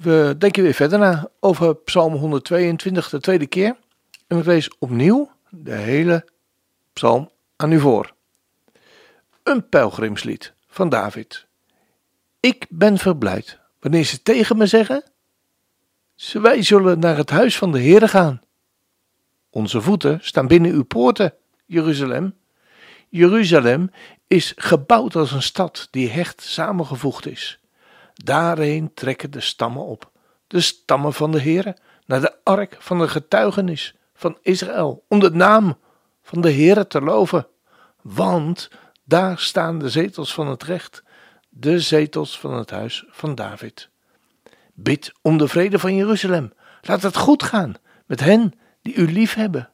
we denken weer verder na over Psalm 122, de tweede keer. En ik lees opnieuw de hele psalm aan u voor. Een pelgrimslied van David. Ik ben verblijd wanneer ze tegen me zeggen: Wij zullen naar het huis van de Heere gaan. Onze voeten staan binnen uw poorten, Jeruzalem. Jeruzalem is gebouwd als een stad die hecht samengevoegd is. Daarheen trekken de stammen op, de stammen van de Heere, naar de ark van de getuigenis van Israël, om de naam van de Heere te loven. Want daar staan de zetels van het recht, de zetels van het huis van David. Bid om de vrede van Jeruzalem. Laat het goed gaan met hen die u lief hebben.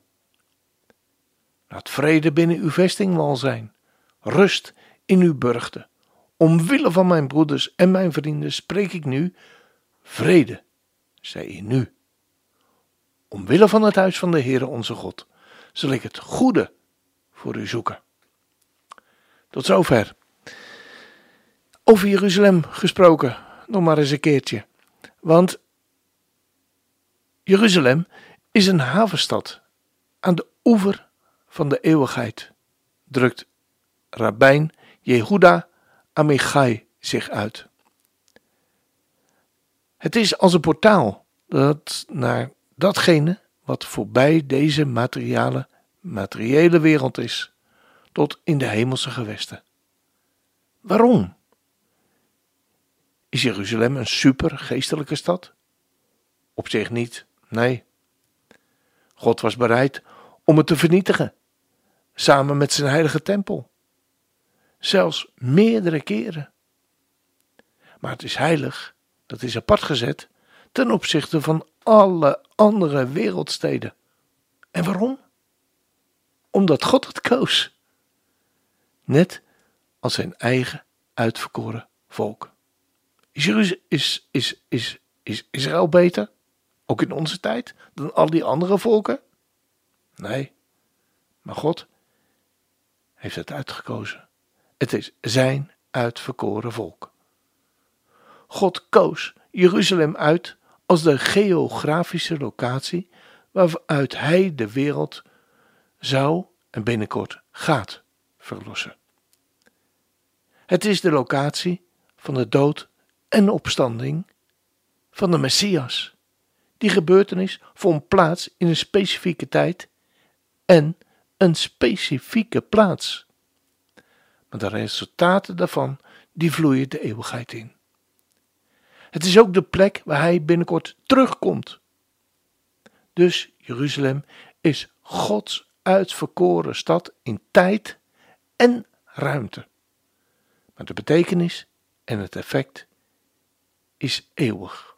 Laat vrede binnen uw vestingwal zijn, rust in uw burchten. Omwille van mijn broeders en mijn vrienden spreek ik nu vrede, zei je nu. Omwille van het huis van de Heere onze God zal ik het goede voor u zoeken. Tot zover. Over Jeruzalem gesproken, nog maar eens een keertje. Want Jeruzalem is een havenstad aan de oever van de eeuwigheid, drukt Rabijn Jehuda Amichai zich uit. Het is als een portaal dat naar datgene wat voorbij deze materiale, materiële wereld is, tot in de hemelse gewesten. Waarom? Is Jeruzalem een super geestelijke stad? Op zich niet, nee. God was bereid om het te vernietigen, samen met zijn heilige tempel zelfs meerdere keren. Maar het is heilig, dat is apart gezet ten opzichte van alle andere wereldsteden. En waarom? Omdat God het koos. Net als zijn eigen uitverkoren volk. Is, is, is, is, is Israël beter, ook in onze tijd, dan al die andere volken? Nee, maar God heeft het uitgekozen. Het is zijn uitverkoren volk. God koos Jeruzalem uit als de geografische locatie waaruit hij de wereld zou en binnenkort gaat verlossen. Het is de locatie van de dood en opstanding van de Messias. Die gebeurtenis vond plaats in een specifieke tijd en een specifieke plaats maar de resultaten daarvan die vloeien de eeuwigheid in. Het is ook de plek waar hij binnenkort terugkomt. Dus Jeruzalem is Gods uitverkoren stad in tijd en ruimte. Maar de betekenis en het effect is eeuwig.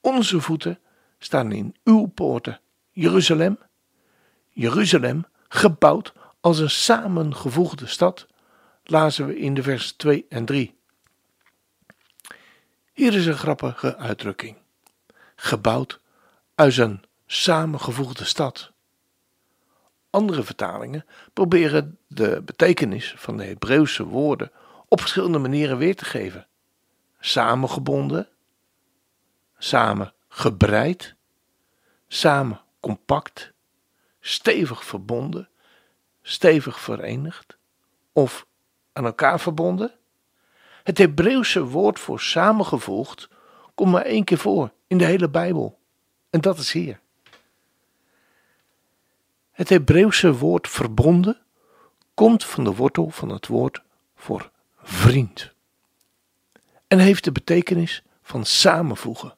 Onze voeten staan in uw poorten, Jeruzalem. Jeruzalem, gebouwd als een samengevoegde stad, lazen we in de vers 2 en 3. Hier is een grappige uitdrukking. Gebouwd uit een samengevoegde stad. Andere vertalingen proberen de betekenis van de Hebreeuwse woorden op verschillende manieren weer te geven. Samengebonden, samen gebreid, samen compact, stevig verbonden, stevig verenigd of aan elkaar verbonden? Het Hebreeuwse woord voor samengevoegd komt maar één keer voor in de hele Bijbel. En dat is hier. Het Hebreeuwse woord verbonden komt van de wortel van het woord voor vriend. En heeft de betekenis van samenvoegen.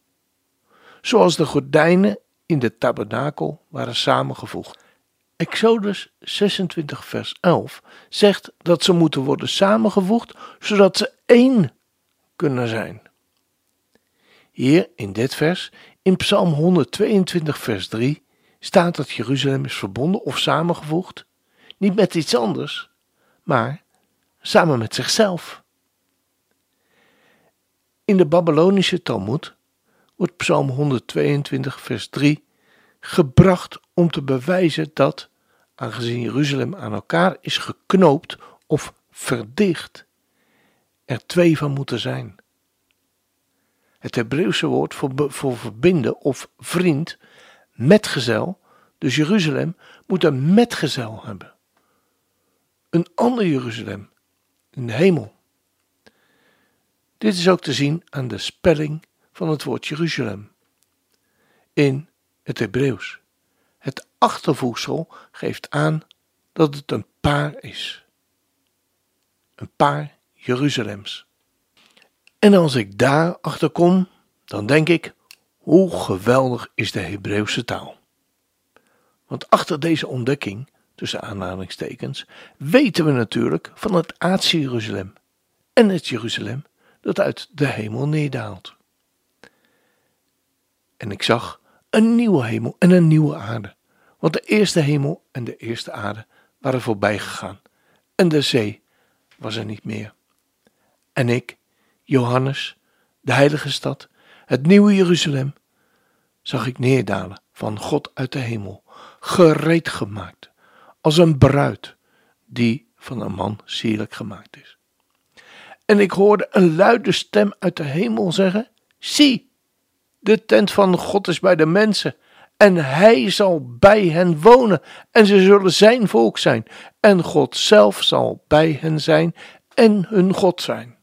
Zoals de gordijnen in de tabernakel waren samengevoegd. Exodus 26, vers 11 zegt dat ze moeten worden samengevoegd zodat ze één kunnen zijn. Hier in dit vers, in Psalm 122, vers 3, staat dat Jeruzalem is verbonden of samengevoegd, niet met iets anders, maar samen met zichzelf. In de Babylonische Talmud wordt Psalm 122, vers 3 gebracht om te bewijzen dat, aangezien Jeruzalem aan elkaar is geknoopt of verdicht, er twee van moeten zijn. Het Hebreeuwse woord voor, voor verbinden of vriend, metgezel, dus Jeruzalem moet een metgezel hebben. Een ander Jeruzalem, in de hemel. Dit is ook te zien aan de spelling van het woord Jeruzalem in het Hebreeuws. Het achtervoegsel geeft aan dat het een paar is. Een paar Jeruzalems. En als ik daar achter kom, dan denk ik: hoe geweldig is de Hebreeuwse taal? Want achter deze ontdekking, tussen aanhalingstekens, weten we natuurlijk van het aardse Jeruzalem en het Jeruzalem dat uit de hemel neerdaalt. En ik zag een nieuwe hemel en een nieuwe aarde, want de eerste hemel en de eerste aarde waren voorbij gegaan en de zee was er niet meer. En ik, Johannes, de heilige stad, het nieuwe Jeruzalem, zag ik neerdalen van God uit de hemel, gereed gemaakt, als een bruid die van een man sierlijk gemaakt is. En ik hoorde een luide stem uit de hemel zeggen: Zie, de tent van God is bij de mensen, en hij zal bij hen wonen, en ze zullen zijn volk zijn, en God zelf zal bij hen zijn en hun God zijn.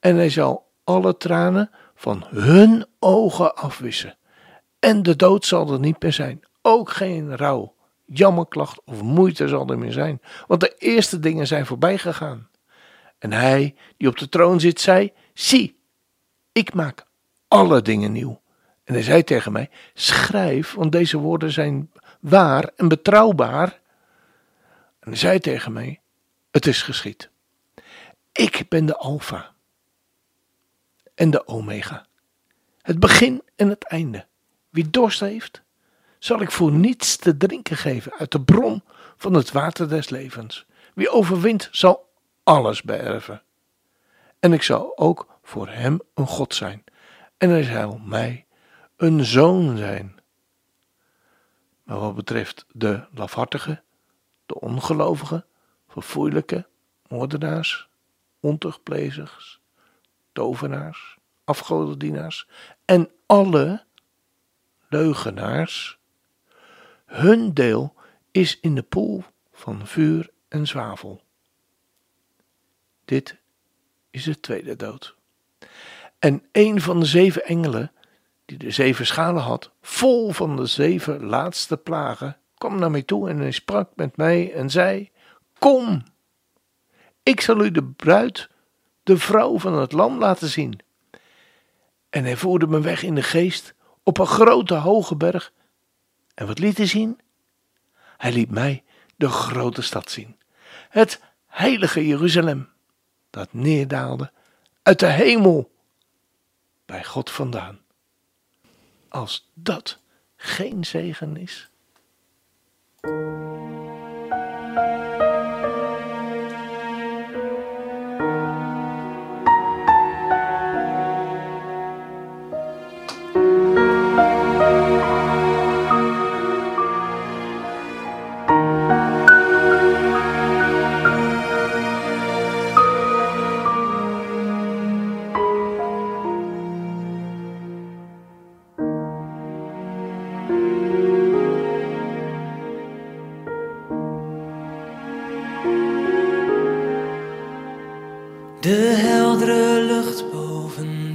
En hij zal alle tranen van hun ogen afwissen, en de dood zal er niet meer zijn, ook geen rouw, jammerklacht of moeite zal er meer zijn, want de eerste dingen zijn voorbij gegaan. En hij die op de troon zit, zei: Zie, ik maak alle dingen nieuw. En hij zei tegen mij: Schrijf, want deze woorden zijn waar en betrouwbaar. En hij zei tegen mij: Het is geschied. Ik ben de Alpha en de Omega, het begin en het einde. Wie dorst heeft, zal ik voor niets te drinken geven uit de bron van het water des levens. Wie overwint, zal alles beërven. En ik zal ook voor hem een God zijn, en hij zal mij een zoon zijn. Maar wat betreft de lafhartige, de ongelovige, verfoeilijke, moordenaars, ontuchtplezers, tovenaars, afgodendienaars en alle leugenaars, hun deel is in de poel van vuur en zwavel. Dit is de tweede dood. En een van de zeven engelen, die de zeven schalen had, vol van de zeven laatste plagen, kwam naar mij toe en hij sprak met mij en zei: Kom, ik zal u de bruid, de vrouw van het lam laten zien. En hij voerde me weg in de geest op een grote hoge berg. En wat liet hij zien? Hij liet mij de grote stad zien, het heilige Jeruzalem dat neerdaalde uit de hemel bij God vandaan. Als dat geen zegen is.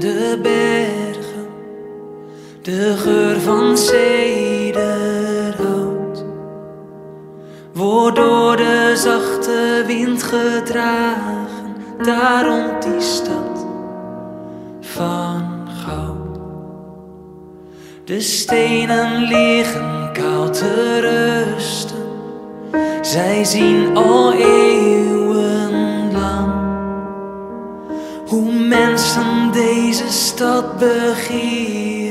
De bergen, de geur van zederhout, wordt door de zachte wind gedragen, daarom die stad van goud. De stenen liggen koud te rusten, zij zien al eeuwen mensen deze stad begerende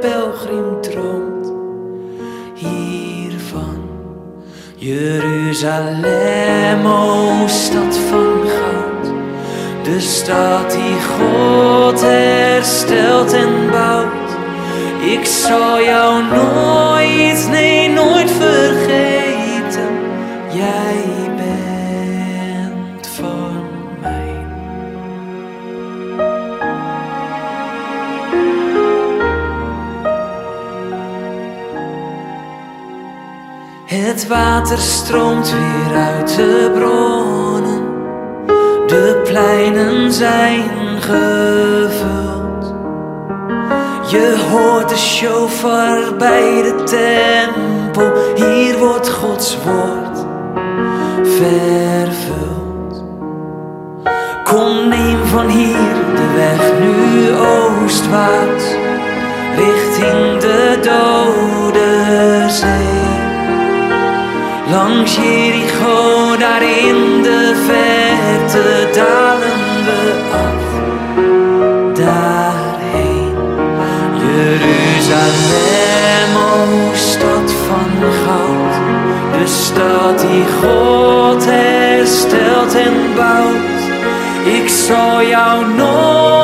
pelgrim droomt hiervan. Jeruzalem, o stad van goud, de stad die God herstelt en bouwt. Ik zal jou nooit, nee, nooit vergeten. Het water stroomt weer uit de bronnen. De pleinen zijn gevuld. Je hoort de shofar bij de tempel. Hier wordt Gods woord vervuld. Kom, neem van hier de weg nu oostwaarts, richting de dode Jericho, daar in de verte dalen we af. Daarheen, Jeruzalem, o stad van goud. De stad die God herstelt en bouwt. Ik zal jou nooit,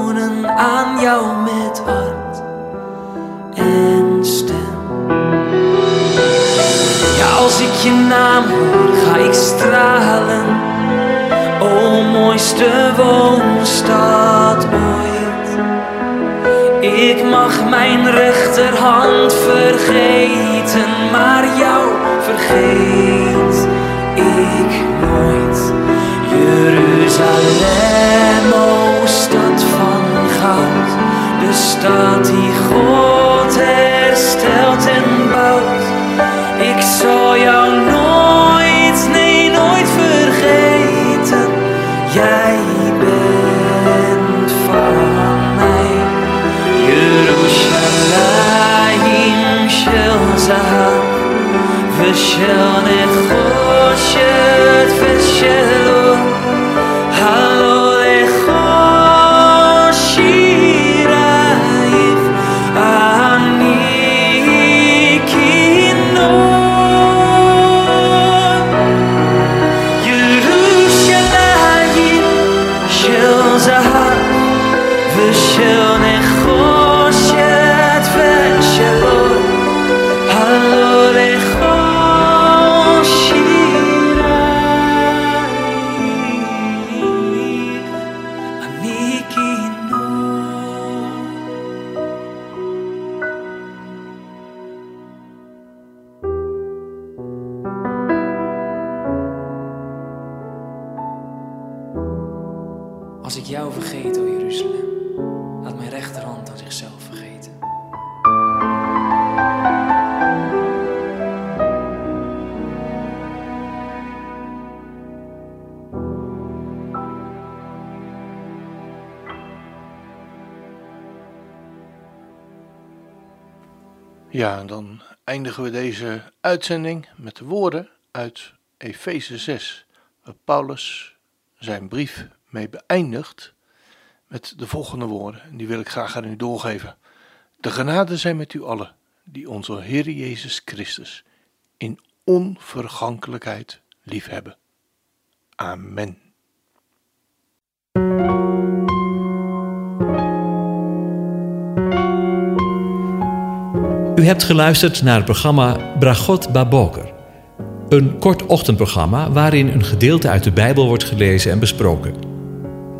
aan jou met hart en stem. Ja, als ik je naam hoor, ga ik stralen. O mooiste woonstad ooit. Ik mag mijn rechterhand vergeten, maar jou vergeet ik nooit. Jeruzalem, de stad die God herstelt en Als ik jou vergeet, o Jeruzalem, laat mijn rechterhand aan zichzelf vergeten. Ja, dan eindigen we deze uitzending met de woorden uit Efeze 6, waar Paulus zijn brief mee beëindigt met de volgende woorden. En die wil ik graag aan u doorgeven. De genade zijn met u allen, die onze Heer Jezus Christus in onvergankelijkheid liefhebben. Amen. U hebt geluisterd naar het programma Bragot Baboker. Een kort ochtendprogramma waarin een gedeelte uit de Bijbel wordt gelezen en besproken.